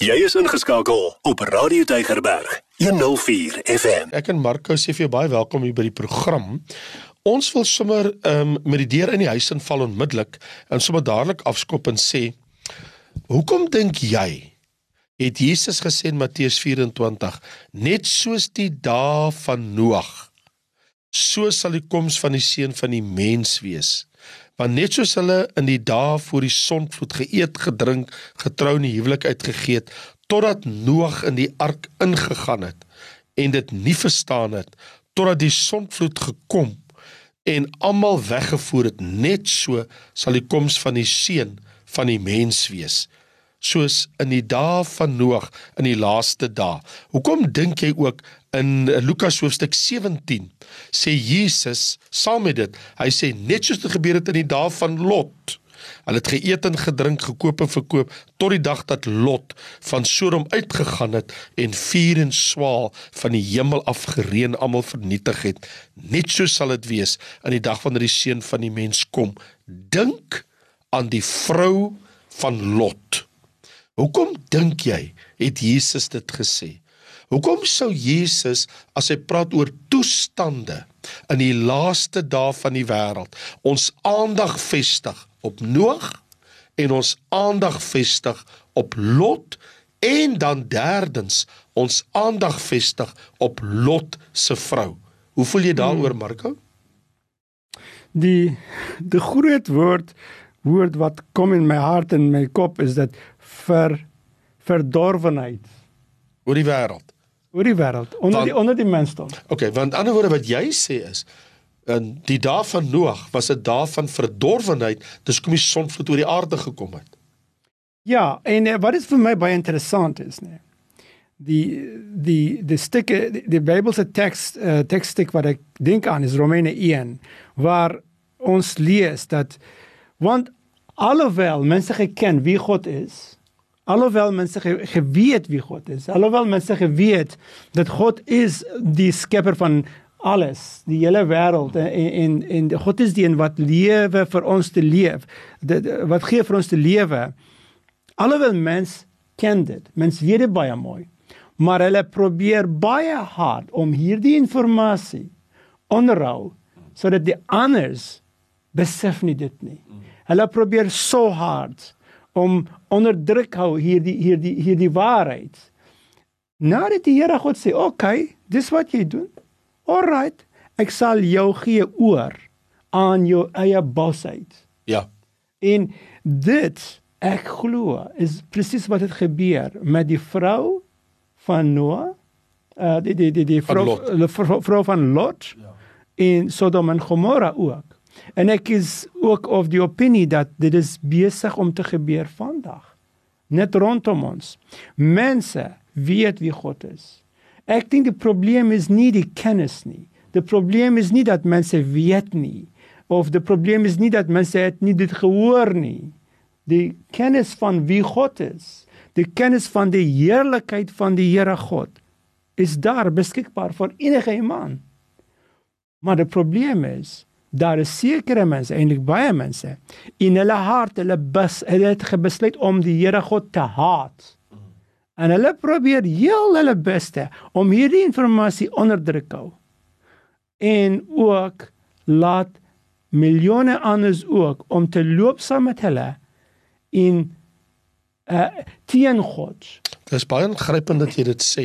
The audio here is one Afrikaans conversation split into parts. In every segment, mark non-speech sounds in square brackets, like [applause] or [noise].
Jy is ingeskakel op Radio Tygerberg 104 FM. Ek en Marco sê vir jou baie welkom hier by die program. Ons wil sommer um, met die deur in die huis inval onmiddellik en sommer dadelik afskop en sê: "Hoekom dink jy het Jesus gesê in Matteus 24 net soos die dae van Noag so sal die koms van die seun van die mens wees?" Want net soos hulle in die dae voor die sonvloed geëet, gedrink, getrou en huwelik uitgegee het totdat Noag in die ark ingegaan het en dit nie verstaan het totdat die sonvloed gekom en almal weggevoer het net so sal die koms van die seun van die mens wees soos in die dae van Noag in die laaste dae hoekom dink jy ook in Lukas hoofstuk 17 sê Jesus saam met dit hy sê net soos dit gebeur het in die dae van Lot Hulle het geëet en gedrink, gekoop en verkoop tot die dag dat Lot van Sodom uitgegaan het en vuur en swaal van die hemel af gereën almal vernietig het. Net so sal dit wees in die dag wanneer die seun van die mens kom. Dink aan die vrou van Lot. Hoekom dink jy het Jesus dit gesê? Hoekom sou Jesus as hy praat oor toestande in die laaste dae van die wêreld ons aandag vestig op Noag en ons aandag vestig op Lot en dan derdens ons aandag vestig op Lot se vrou. Hoe voel jy daaroor hmm. Marco? Die die groot woord woord wat kom in my hart en my kop is dat ver verdorwenheid oor die wêreld. Oor die wêreld, onder want, die onder die mensdom. Okay, want ander woorde wat jy sê is in die dae van Noag was 'n dae van verdorwenheid, dis kom die sonvloed oor die aarde gekom het. Ja, en uh, wat is vir my baie interessant is, nee. Die die die stuk die, die Bybelse teks uh, tekststuk wat ek dink aan is Romeine 1 waar ons lees dat want alhoewel mense geken wie God is, alhoewel mense ge, geweet wie God is, alhoewel mense geweet dat God is die skepper van alles, die hele wêreld en, en en God is die een wat lewe vir ons te leef. Dit wat gee vir ons te lewe. Alhoewel mens ken dit, mens weet dit baie mooi. Maar hulle probeer baie hard om hierdie inligting onderhou sodat die anders besef nie dit nie. Hulle probeer so hard om onderdruk hou hierdie hierdie hierdie waarheid. Nadat die Here God sê, "Oké, okay, dis wat jy doen." Alright, ek sal jou gee oor aan jou eie bosheid. Ja. En dit ek glo is presies wat het gebeur met die vrou van Noah. Uh die die die die vrou die vrou, vrou van Lot. Ja. In Sodom en Gomorra ook. En ek is ook of die opinie dat dit is besig om te gebeur vandag. Net rondom ons. Mense weet wie God is. Ek dink die probleem is nie die kennis nie. Die probleem is nie dat mense weet nie of die probleem is nie dat mense het nie dit gehoor nie. Die kennis van wie God is, die kennis van die heerlikheid van die Here God is daar beskikbaar vir enige iemand. Maar die probleem is daar is sekere mense, eintlik baie mense in hulle hart, hulle bes, hulle het besluit om die Here God te haat en hulle probeer heel hulle beste om hierdie inligting onderdruk hou en ook laat miljoene anders ook om te loop saam met hulle in uh teen God. Dit is baie aangrypend dat jy dit sê.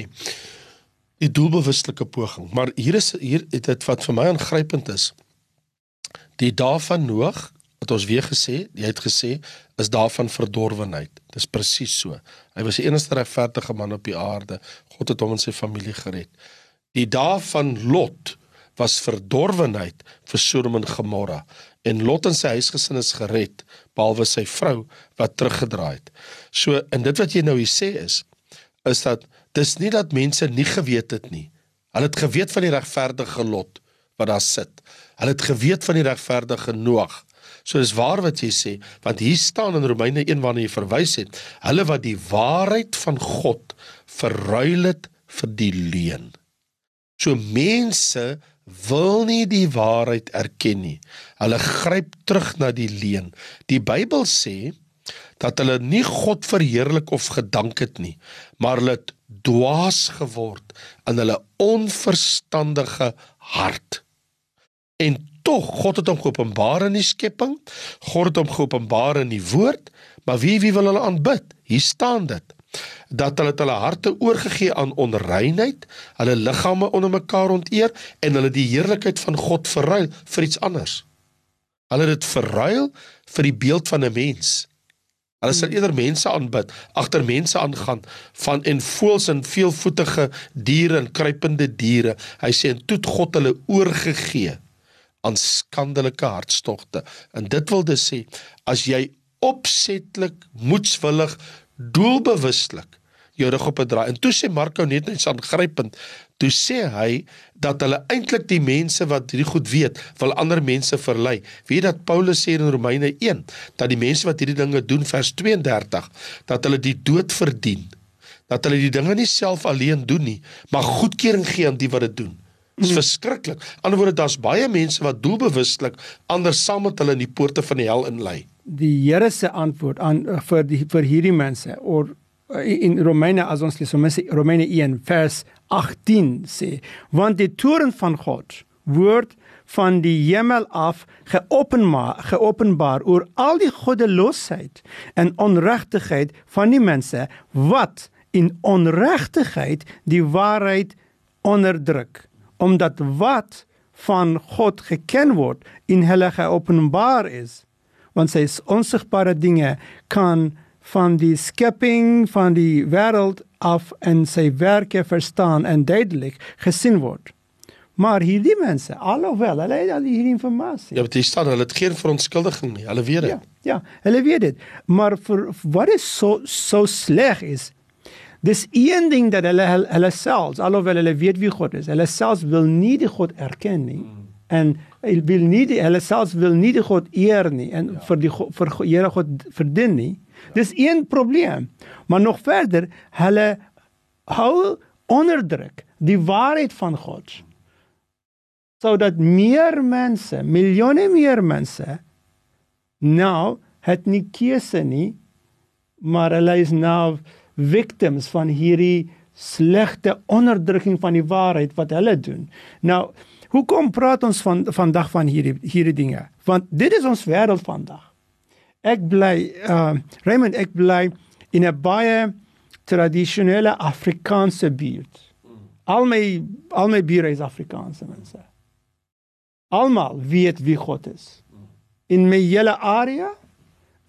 Die doelbewuslike poging, maar hier is hier dit wat vir my aangrypend is. Die dae van Noag wat ons weer gesê, jy het gesê is daarvan verdorwenheid. Dis presies so. Hy was die enigste regverdige man op die aarde. God het hom en sy familie gered. Die dae van Lot was verdorwenheid vir Sodom en Gomorra en Lot en sy huisgesin is gered behalwe sy vrou wat teruggedraai het. So in dit wat jy nou hier sê is is dat dis nie dat mense nie geweet het nie. Hulle het geweet van die regverdige Lot wat daar sit. Hulle het geweet van die regverdige Noag. So dis waar wat jy sê, want hier staan in Romeine 1 waarna jy verwys het, hulle wat die waarheid van God verruil het vir die leuen. So mense wil nie die waarheid erken nie. Hulle gryp terug na die leuen. Die Bybel sê dat hulle nie God verheerlik of gedank het nie, maar hulle het dwaas geword in hulle onverstandige hart. En tog God het hom geopenbaar in die skepping, God het hom geopenbaar in die woord, maar wie wie wil hulle aanbid? Hier staan dit dat hulle hulle harte oorgegee aan onreinheid, hulle liggame onder mekaar onteer en hulle die heerlikheid van God verruil vir iets anders. Hulle het dit verruil vir die beeld van 'n mens. Hulle sal eerder mense aanbid, agter mense aangaan van en voels en veelvoetige diere en kruipende diere. Hy sê en toe God hulle oorgegee aan skandelike hartstogte. En dit wil dus sê as jy opsetlik moedswillig doelbewuslik jou rug op 'n draai. En toe sê Marko net iets aangrypend. Toe sê hy dat hulle eintlik die mense wat hierdie goed weet, wil ander mense verlei. Weet dat Paulus sê in Romeine 1 dat die mense wat hierdie dinge doen vers 32 dat hulle die dood verdien. Dat hulle die dinge nie self alleen doen nie, maar goedkeuring gee aan die wat dit doen. Dit is mm. verskriklik. Anderswoorde daar's baie mense wat doelbewuslik ander saam met hulle in die poorte van die hel inlei. Die Here se antwoord aan vir die vir hierdie mense of Eh, in Romeine as ons lees Romeine 1 vers 18 sê want die toren van God word van die hemel af geopenbaar geopenbaar oor al die goddeloosheid en onregtigheid van die mense wat in onregtigheid die waarheid onderdruk omdat wat van God geken word in hulle geopenbaar is want sy onsigbare dinge kan van die skepping van die wêreld af en sy werke verstaan en duidelik gesien word. Maar hierdie mense, alhoewel hulle het al hierdie inligting. Ja, dit staan hulle het geen verontskuldiging nie. Hulle weet dit. Ja, ja, hulle weet dit. Maar vir wat is so so sleg is dis een ding dat hulle hulle selfs alhoewel hulle weet wie God is, hulle selfs wil nie die God erken nie. Hmm. En hulle wil nie die, hulle selfs wil nie die God eer nie en ja. vir die vir Here God verdien nie. Dis een probleem. Maar nog verder, hulle hou onderdruk die waarheid van God. Sodat meer mense, miljoene meer mense nou het nie keuse nie, maar hulle is nou victims van hierdie slegte onderdrukking van die waarheid wat hulle doen. Nou, hoekom praat ons van vandag van hierdie hierdie dinge? Want dit is ons wêreld vandag ek bly uh Raymond ek bly in 'n baie tradisionele Afrikaanse buurt. Al my al my bure is Afrikaanse mense. Almal weet wie God is. In my hele area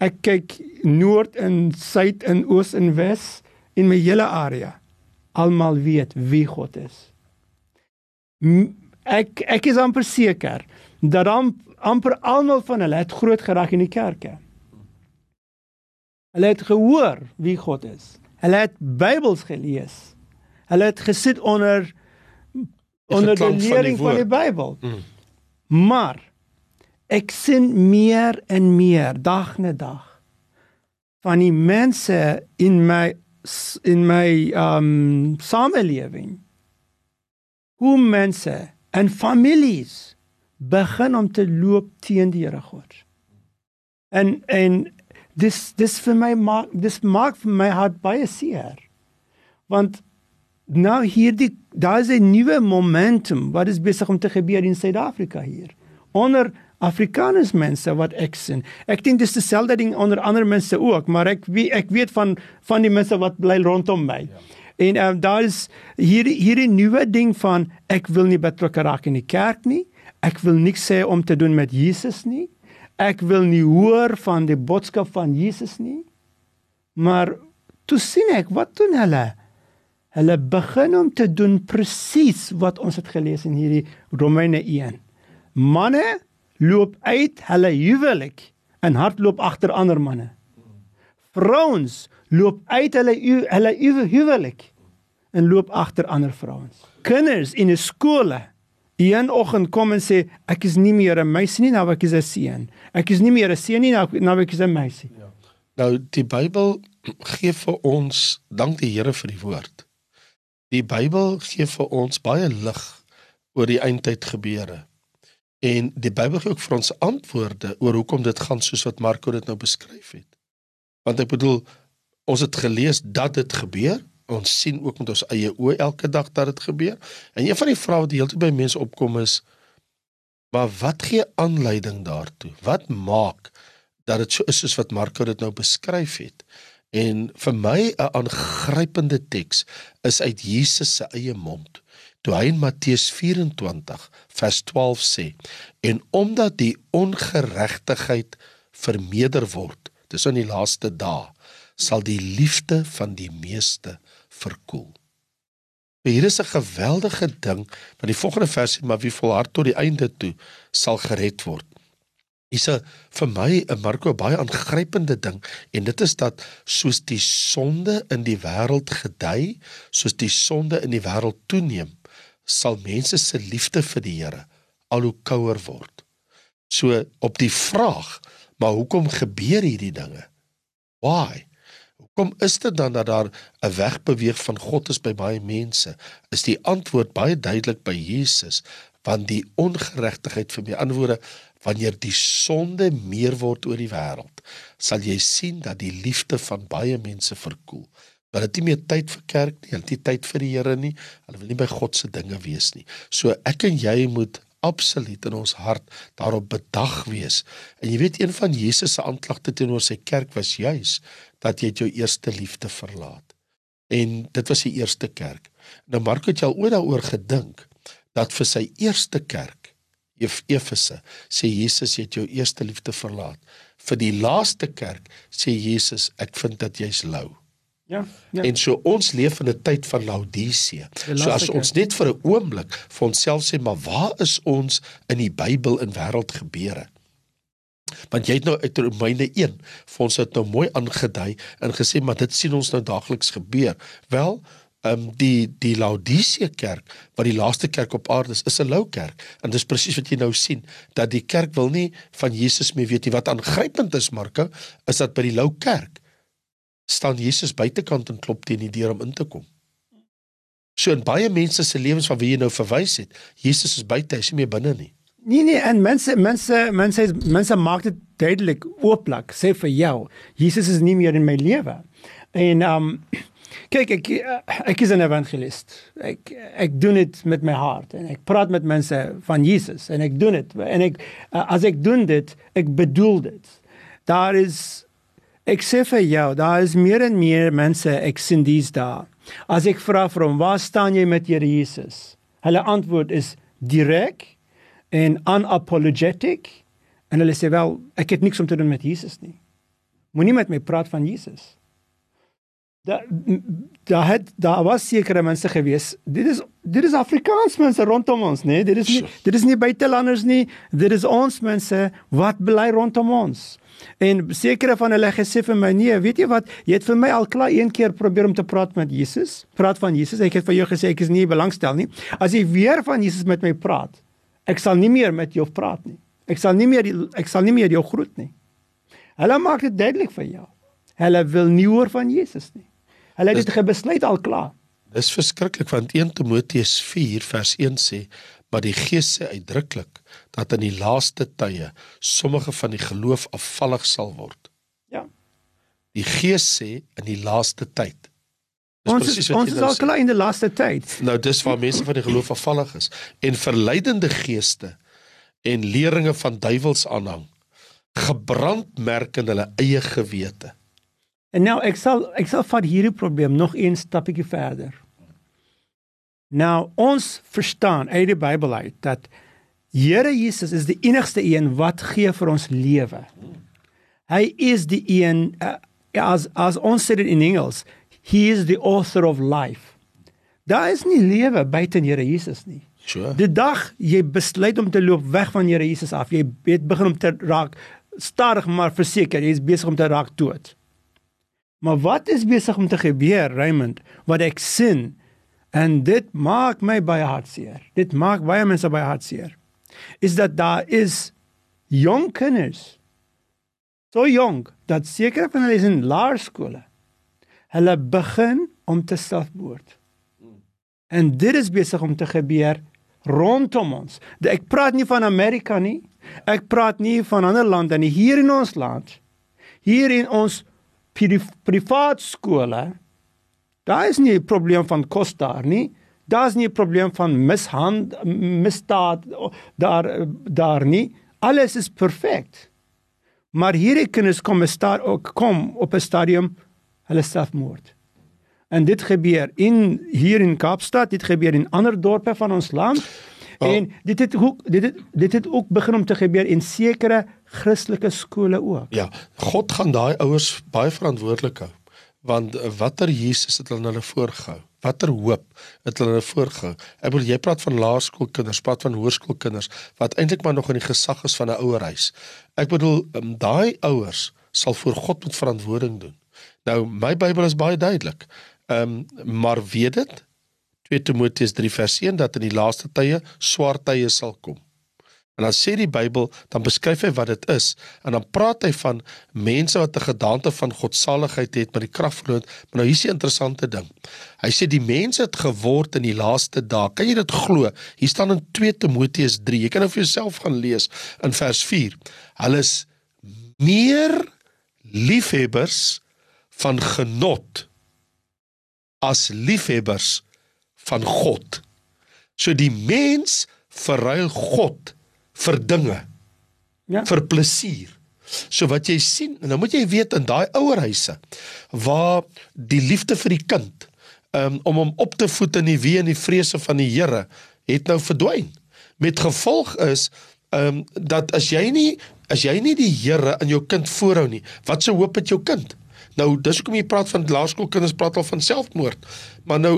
ek kyk noord en suid en oos en wes in my hele area. Almal weet wie God is. Ek ek is amper seker dat amper almal van hulle het groot geraak in die kerke. Hulle het gehoor wie God is. Hulle het Bybels gelees. Hulle het gesit onder onder die lering van die, van die Bybel. Mm. Maar ek sien meer en meer dag na dag van die mense in my in my um samelewing hoe mense en families begin om te loop teen die Here God. En en dis dis vir my maak dis maak vir my hart baie seer. Want nou hierdie daar's 'n nuwe momentum wat is besig om te gebeur in Suid-Afrika hier. Onder Afrikaners mense wat ek sien. Ek dink dis dieselfde ding onder ander mense ook, maar ek wie ek weet van van die mense wat bly rondom my. Ja. En um, daar is hierdie hierdie nuwe ding van ek wil nie betrokke raak in die kerk nie. Ek wil niks sê om te doen met Jesus nie ek wil nie hoor van die boodskap van Jesus nie. Maar toe sien ek wat doen hulle? Hulle begin om te doen presies wat ons het gelees in hierdie Romeine 1. Manne loop uit hulle huwelik en hardloop agter ander manne. Vrouens loop uit hulle hulle huwelik en loop agter ander vrouens. Kinders in 'n skole Een oggend kom en sê ek is nie meer 'n meisie nie, nou ek is 'n seun. Ek is nie meer 'n seun nie, nou nou ek is 'n meisie. Ja. Nou die Bybel gee vir ons dank die Here vir die woord. Die Bybel gee vir ons baie lig oor die eindtyd gebeure. En die Bybel gee ook vir ons antwoorde oor hoekom dit gaan soos wat Marko dit nou beskryf het. Want ek bedoel ons het gelees dat dit gebeur. Ons sien ook met ons eie oë elke dag dat dit gebeur. En een van die vrae wat heeltyd by mense opkom is maar wat gee aanleiding daartoe? Wat maak dat dit so is soos wat Marko dit nou beskryf het? En vir my 'n aangrypende teks is uit Jesus se eie mond. Toe hy in Matteus 24 vers 12 sê: "En omdat die ongeregtigheid vermeerder word, dis in die laaste dae, sal die liefde van die meeste verkoel." Hier is 'n geweldige ding, want die volgende vers sê: "Maar wie volhard tot die einde toe, sal gered word." Dis vir my 'n Marko baie aangrypende ding en dit is dat soos die sonde in die wêreld gedei, soos die sonde in die wêreld toeneem, sal mense se liefde vir die Here al hoe kouer word. So op die vraag, maar hoekom gebeur hierdie dinge? Why? Hoekom is dit dan dat daar 'n wegbeweeg van God is by baie mense? Is die antwoord baie duidelik by Jesus, want die ongeregtigheid vir my antwoorde wanneer die sonde meer word oor die wêreld, sal jy sien dat die liefde van baie mense verkoel. Hulle het nie meer tyd vir kerk nie, hulle het nie tyd vir die Here nie, hulle wil nie by God se dinge wees nie. So ek en jy moet absoluut in ons hart daarop bedag wees. En jy weet een van Jesus se aanklagte teenoor sy kerk was juis dat jy jou eerste liefde verlaat. En dit was die eerste kerk. Nou Mark het jy al ooit daaroor gedink dat vir sy eerste kerk Efese sê Jesus jy het jou eerste liefde verlaat. Vir die laaste kerk sê Jesus ek vind dat jy's lou. Ja, ja. En so ons leef in 'n tyd van Laodicea. So as ons net vir 'n oomblik vir onsself sê maar waar is ons in die Bybel in wêreld gebeure? Want jy het nou uit Romeine 1 vir ons het nou mooi aangedui en gesê maar dit sien ons nou daagliks gebeur. Wel, ehm um, die die Laodicea kerk wat die laaste kerk op aarde is, is 'n lou kerk. En dis presies wat jy nou sien dat die kerk wil nie van Jesus meer weet nie. Wat aangrypend is, Marko, is dat by die lou kerk staan Jesus buitekant en klop teen die deur om in te kom. So in baie mense se lewens van wie jy nou verwys het, Jesus is buite, hy is nie meer binne nie. Nee nee, en mense mense mense mense maak dit duidelik ooplik sê vir jou, Jesus is nie meer in my lewe. En um kyk ek ek is 'n evangelist. Ek ek doen dit met my hart en ek praat met mense van Jesus en ek doen dit en ek as ek doen dit, ek bedoel dit. Daar is Ek sê vir jou, daar is meer en meer mense ek sien dis daar. As ek vra vir hom, "Waar staan jy met Here Jesus?" Hulle antwoord is direk en unapologetic en hulle sê wel, ek het niks om te doen met Jesus nie. Moenie met my praat van Jesus. Daar daar het daar was sekere mense gewees. Dit is dit is Afrikaans mense rondom ons, né? Nee? Dit is nie dit is nie buitelanders nie. Dit is ons mense wat bly rondom ons. En sekere van hulle gesê vir my nee, weet jy wat? Jy het vir my al klaar een keer probeer om te praat met Jesus. Praat van Jesus. Ek het vir jou gesê ek is nie belangstel nie. As jy weer van Jesus met my praat, ek sal nie meer met jou praat nie. Ek sal nie meer ek sal nie meer jou groet nie. Hulle maak dit duidelik vir jou. Hulle wil nie hoor van Jesus nie. Hulle het dit gebesluit al klaar. Dis verskriklik want 1 Timoteus 4 vers 1 sê maar die Gees sê uitdruklik dat in die laaste tye sommige van die geloof afvallig sal word. Ja. Die Gees sê in die laaste tyd. Dis ons is, ons is nou al klaar in die laaste tyd. Nou dis waar mense van die geloof afvallig is en verleidende geeste en leringe van duiwels aanhang gebrandmerk in hulle eie gewete. En nou ek sal ek sal vat hierdie probleem nog een stapjie verder. Nou ons verstaan uit die Bybel uit dat Here Jesus is die enigste een wat gee vir ons lewe. Hy is die een uh, as as ons sê dit in Engels, he is the author of life. Daar is nie lewe buite Here Jesus nie. Sure. Die dag jy besluit om te loop weg van Here Jesus af, jy het begin om te raak stadig maar verseker jy is besig om te raak dood. Maar wat is besig om te gebeur, Raymond? Wat ek sien En dit maak my baie hartseer. Dit maak baie mense baie hartseer. Is dat daar is jong kinders. So jong dat seker van hulle is in laerskole. Hulle begin om te selfmoord. En dit is besig om te gebeur rondom ons. Ek praat nie van Amerika nie. Ek praat nie van ander lande nie. Hier in ons land. Hier in ons pri privaat skole daar is nie 'n probleem van kos daar nie. Daar's nie 'n probleem van mishand misdaad daar daar nie. Alles is perfek. Maar hierdie kinders kom sta ook kom op 'n stadium hulle selfmoord. En dit gebeur in hier in Kaapstad, dit gebeur in ander dorpe van ons land. Oh. En dit het ook dit het dit het ook begin om te gebeur in sekere Christelike skole ook. Ja, God gaan daai ouers baie verantwoordelik hou. Want watter Jesus het hulle hulle voorgehou? Watter hoop het hulle hulle voorgehou? Ek bedoel jy praat van laerskoolkinders, praat van hoërskoolkinders wat eintlik maar nog in die gesag is van 'n ouerhuis. Ek bedoel um, daai ouers sal voor God moet verantwoording doen. Nou my Bybel is baie duidelik. Ehm um, maar weet dit 2 Timoteus 3 vers 1 dat in die laaste tye swaar tye sal kom. En dan sê die Bybel, dan beskryf hy wat dit is en dan praat hy van mense wat 'n gedagte van godsaligheid het met die krag verloor. Maar nou hier's 'n interessante ding. Hy sê die mense het geword in die laaste dae. Kan jy dit glo? Hier staan in 2 Timoteus 3. Jy kan nou vir jouself gaan lees in vers 4. Hulle is meer liefhebbers van genot as liefhebbers van God. So die mens verruil God vir dinge. Ja. vir plesier. So wat jy sien, en nou moet jy weet in daai ouerhuise waar die liefde vir die kind um, om hom op te voed in die wee en die vrese van die Here het nou verdwyn. Met gevolg is ehm um, dat as jy nie as jy nie die Here in jou kind voorhou nie, wat se hoop het jou kind? Nou dis hoekom jy praat van laerskoolkinders praat al van selfmoord. Maar nou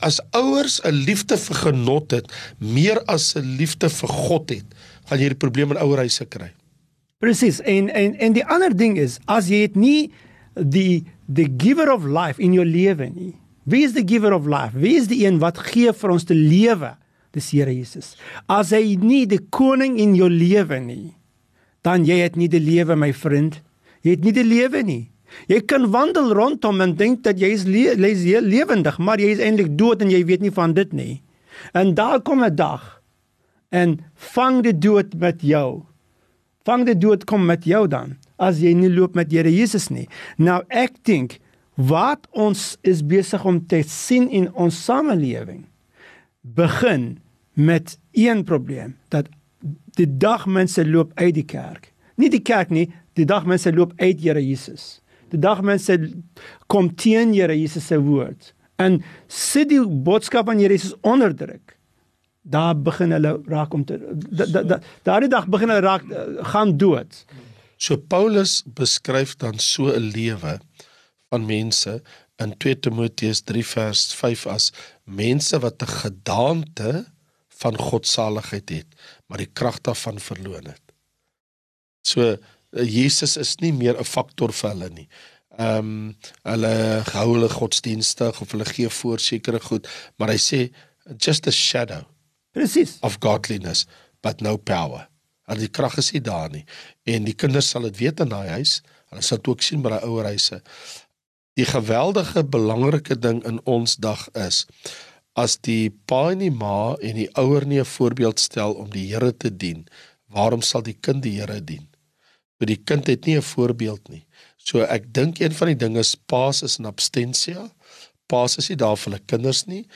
as ouers 'n liefde vir genot het, meer as 'n liefde vir God het, gaan jy die probleme in ouerhuise kry. Presies. En en en die ander ding is as jy het nie die the giver of life in jou lewe nie. Wie is the giver of life? Wie is die een wat gee vir ons te lewe? Dis Here Jesus. As hy nie die koning in jou lewe nie, dan jy het nie die lewe my vriend. Jy het nie die lewe nie. Jy kan wandel rondom en dink dat jy is le lewendig, maar jy is eintlik dood en jy weet nie van dit nie. En daar kom 'n dag en vang die dood met jou. Vang die dood kom met jou dan as jy nie loop met Here Jesus nie. Nou ek dink wat ons is besig om te sien in ons samelewing begin met een probleem dat die dag mense loop uit die kerk. Nie die kerk nie, die dag mense loop uit Here Jesus die dag mense kom teen Here Jesus se woord en sit die boodskap van Here Jesus onderdruk daar begin hulle raak om te daardie dag begin hulle raak gaan dood so Paulus beskryf dan so 'n lewe van mense in 2 Timoteus 3 vers 5 as mense wat 'n gedaante van godsaligheid het maar die krag daarvan verloon het so Eh, Jesus is nie meer 'n faktor vir hulle nie. Ehm um, hulle hou hulle godsdienstig of hulle gee voor sekere goed, maar hy sê just a shadow. Presies. Of godliness, but no power. Al die krag is nie daar nie. En die kinders sal dit weet in daai huis. Hulle sal dit ook sien by daai ouer huise. Die geweldige belangrike ding in ons dag is as die pa en die ma en die ouer nie 'n voorbeeld stel om die Here te dien, waarom sal die kind die Here dien? vir die kind het nie 'n voorbeeld nie. So ek dink een van die dinge is paas is in abstensia. Paas is nie daar vir hulle kinders nie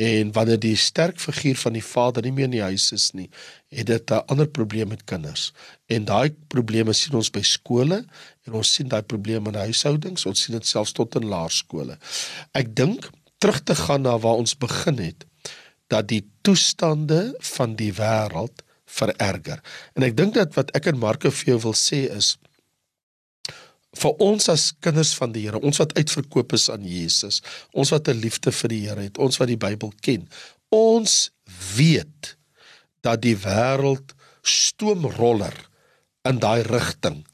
en wanneer die sterk figuur van die vader nie meer in die huis is nie, het dit 'n ander probleem met kinders. En daai probleme sien ons by skole en ons sien daai probleme in huishoudings, ons sien dit selfs tot in laerskole. Ek dink terug te gaan na waar ons begin het dat die toestande van die wêreld vererger. En ek dink dat wat ek en Marko vir jou wil sê is vir ons as kinders van die Here, ons wat uitverkoop is aan Jesus, ons wat 'n liefde vir die Here het, ons wat die Bybel ken, ons weet dat die wêreld stoomroller in daai rigting.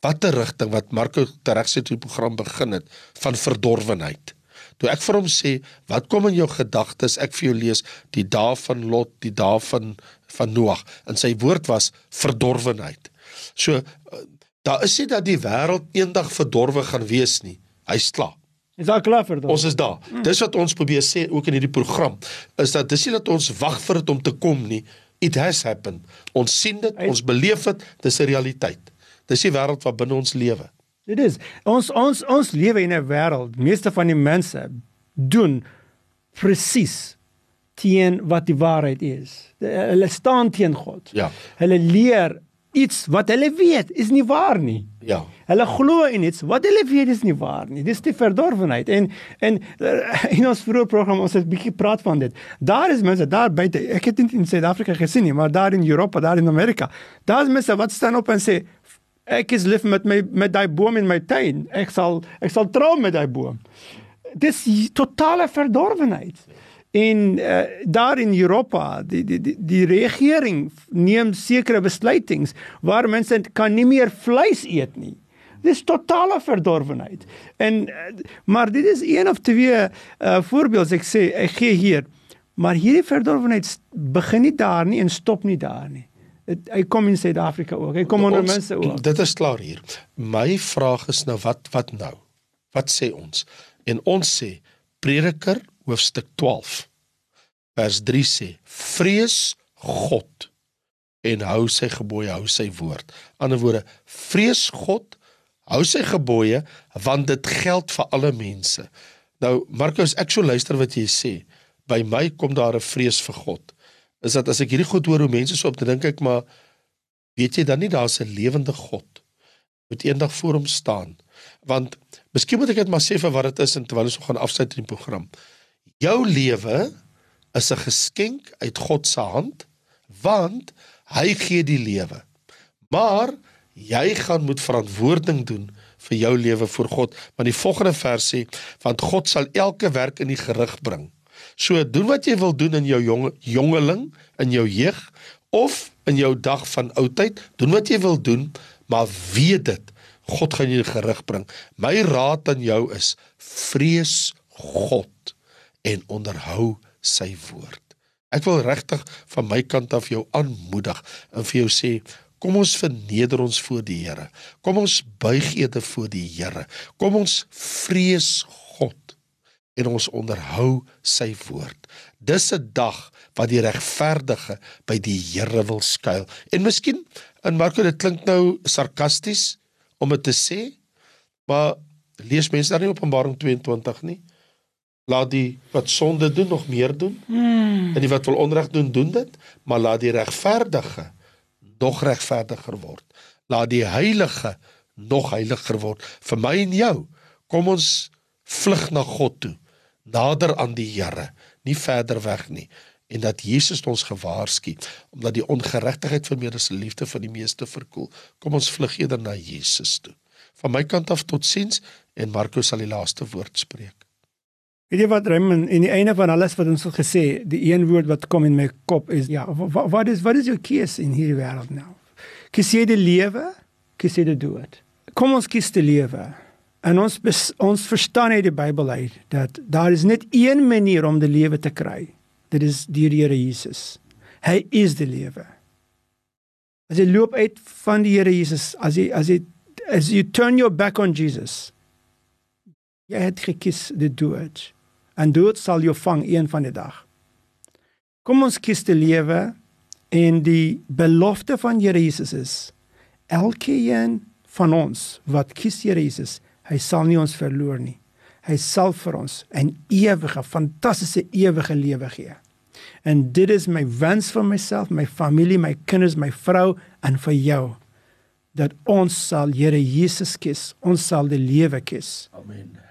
Watter rigting wat Marko tereg sê toe die program begin het van verdorwenheid. Toe ek vir hom sê, "Wat kom in jou gedagtes?" Ek vir jou lees die dae van Lot, die dae van van Noag. En sy woord was verdorwenheid. So daar is nie dat die wêreld eendag verdorwe gaan wees nie. Hy's klaar. Is daar klaar vir dit? Ons is daar. Hmm. Dis wat ons probeer sê ook in hierdie program, is dat dis nie dat ons wag vir dit om te kom nie. It has happened. Ons sien dit, ons beleef dit, dis 'n realiteit. Dis die wêreld wat binne ons lewe. Dit is ons ons ons lewe in 'n wêreld, meeste van die mense doen presies teen wat die waarheid is. Hulle staan teen God. Ja. Hulle leer iets wat hulle weet is nie waar nie. Ja. Hulle glo in iets wat hulle weet is nie waar nie. Dis die verdorwenheid. En en uh, [laughs] in ons vroeë program ons het 'n bietjie praat van dit. Daar is mense daar buite. Ek het dit in Suid-Afrika gesien nie, maar daar in Europa, daar in Amerika. Daar's mense wat staan op en sê ek is lief met my met daai boom in my tuin. Ek sal ek sal trou met daai boom. Dis totale verdorwenheid. En uh, daar in Europa, die die die, die regering neem sekere besluitings waar mense kan nie meer vleis eet nie. Dis totale verdorwenheid. En uh, maar dit is een of twee uh, voorbeelde ek sê ek gee hier. Maar hierdie verdorwenheid begin nie daar nie en stop nie daar nie. Dit hy kom in Suid-Afrika ook. Hy kom onder mense ook. Dit is klaar hier. My vraag is nou wat wat nou? Wat sê ons? En ons sê Prediker hoofstuk 12 vers 3 sê vrees God en hou sy gebooie hou sy woord. Ander woorde vrees God hou sy gebooie want dit geld vir alle mense. Nou Markus ek sou luister wat jy sê. By my kom daar 'n vrees vir God. Is dat as ek hierdie goed hoor hoe mense so op te dink ek maar weet jy dan nie daar's 'n lewende God moet eendag voor hom staan want miskien moet ek dit maar sê vir wat dit is en terwyl ons gaan afsluit in die program. Jou lewe is 'n geskenk uit God se hand want hy gee die lewe. Maar jy gaan moet verantwoording doen vir jou lewe voor God. Want die volgende vers sê want God sal elke werk in die gerig bring. So doen wat jy wil doen in jou jong jongeling, in jou jeug of in jou dag van oudheid, doen wat jy wil doen, maar weet dit God gaan jou gerig bring. My raad aan jou is: vrees God en onderhou sy woord. Ek wil regtig van my kant af jou aanmoedig en vir jou sê kom ons verneder ons voor die Here. Kom ons buig eerder voor die Here. Kom ons vrees God en ons onderhou sy woord. Dis 'n dag wat die regverdige by die Here wil skuil. En miskien in Marko dit klink nou sarkasties om dit te sê, maar lees mense daar nie Openbaring 22 nie? Laat die wat sonde doen nog meer doen. Hmm. En die wat wil onreg doen, doen dit, maar laat die regverdige nog regverdiger word. Laat die heilige nog heiliger word vir my en jou. Kom ons vlug na God toe. Nader aan die Here, nie verder weg nie en dat Jesus ons gewaarsku omdat die ongeregtigheid vir meer as liefde van die meeste verkoel. Kom ons vlug eerder na Jesus toe. Van my kant af totsiens en Markus sal die laaste woord spreek. Weet jy wat Raymond in die einde van alles wat ons het gesê, die een woord wat kom in my kop is ja, wat is wat is jou keuse in hierdie wêreld nou? Kies jy die lewe? Kies jy die dood? Kom ons kies die lewe. En ons ons verstaan uit die Bybel uit dat daar is net een manier om die lewe te kry. Dit is deur die Here Jesus. Hy is die lewe. As jy loop uit van die Here Jesus, as jy as jy as you turn your back on Jesus, jy het gekies die dood en dood sal jou vang een van die dag. Kom ons kies die lewe en die belofte van Here Jesus is elkeen van ons wat kies Here Jesus, hy sal nie ons verloor nie. Hy sal vir ons 'n ewige, fantastiese ewige lewe gee. En dit is my wens vir myself, my familie, my kinders, my vrou en vir jou dat ons sal Here Jesus kies, ons sal die lewe kies. Amen.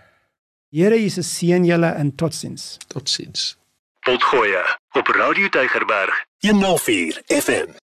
Here Jesus seën julle en totsiens. Totsiens. Potgoeie op Radio Tygerberg 104 FM.